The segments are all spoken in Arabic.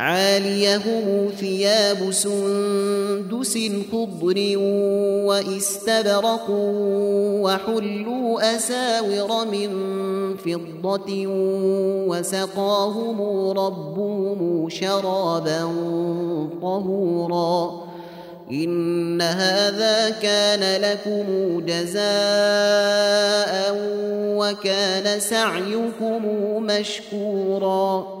عاليهم ثياب سندس خضر واستبرق وحلوا أساور من فضة وسقاهم ربهم شرابا طهورا. إن هذا كان لكم جزاء وكان سعيكم مشكورا.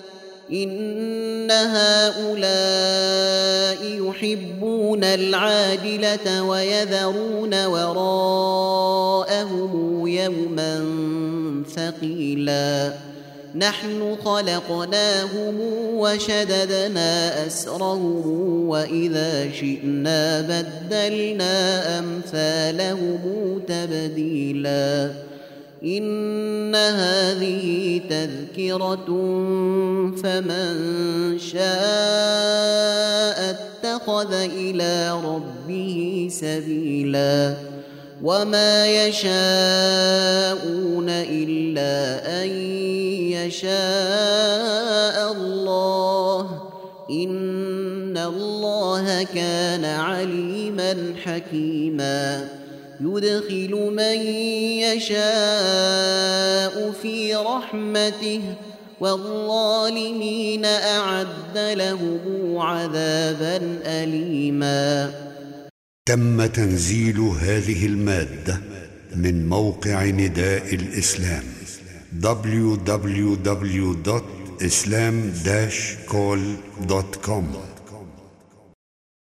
إن هؤلاء يحبون العاجلة ويذرون وراءهم يوما ثقيلا. نحن خلقناهم وشددنا أسرهم وإذا شئنا بدلنا أمثالهم تبديلا. إن هذه تذكرة فمن شاء اتخذ إلى ربه سبيلا وما يشاءون إلا أن يشاء الله إن الله كان عليما حكيما يدخل من يشاء في رحمته والظالمين اعد لهم عذابا اليما تم تنزيل هذه المادة من موقع نداء الإسلام www.islam-call.com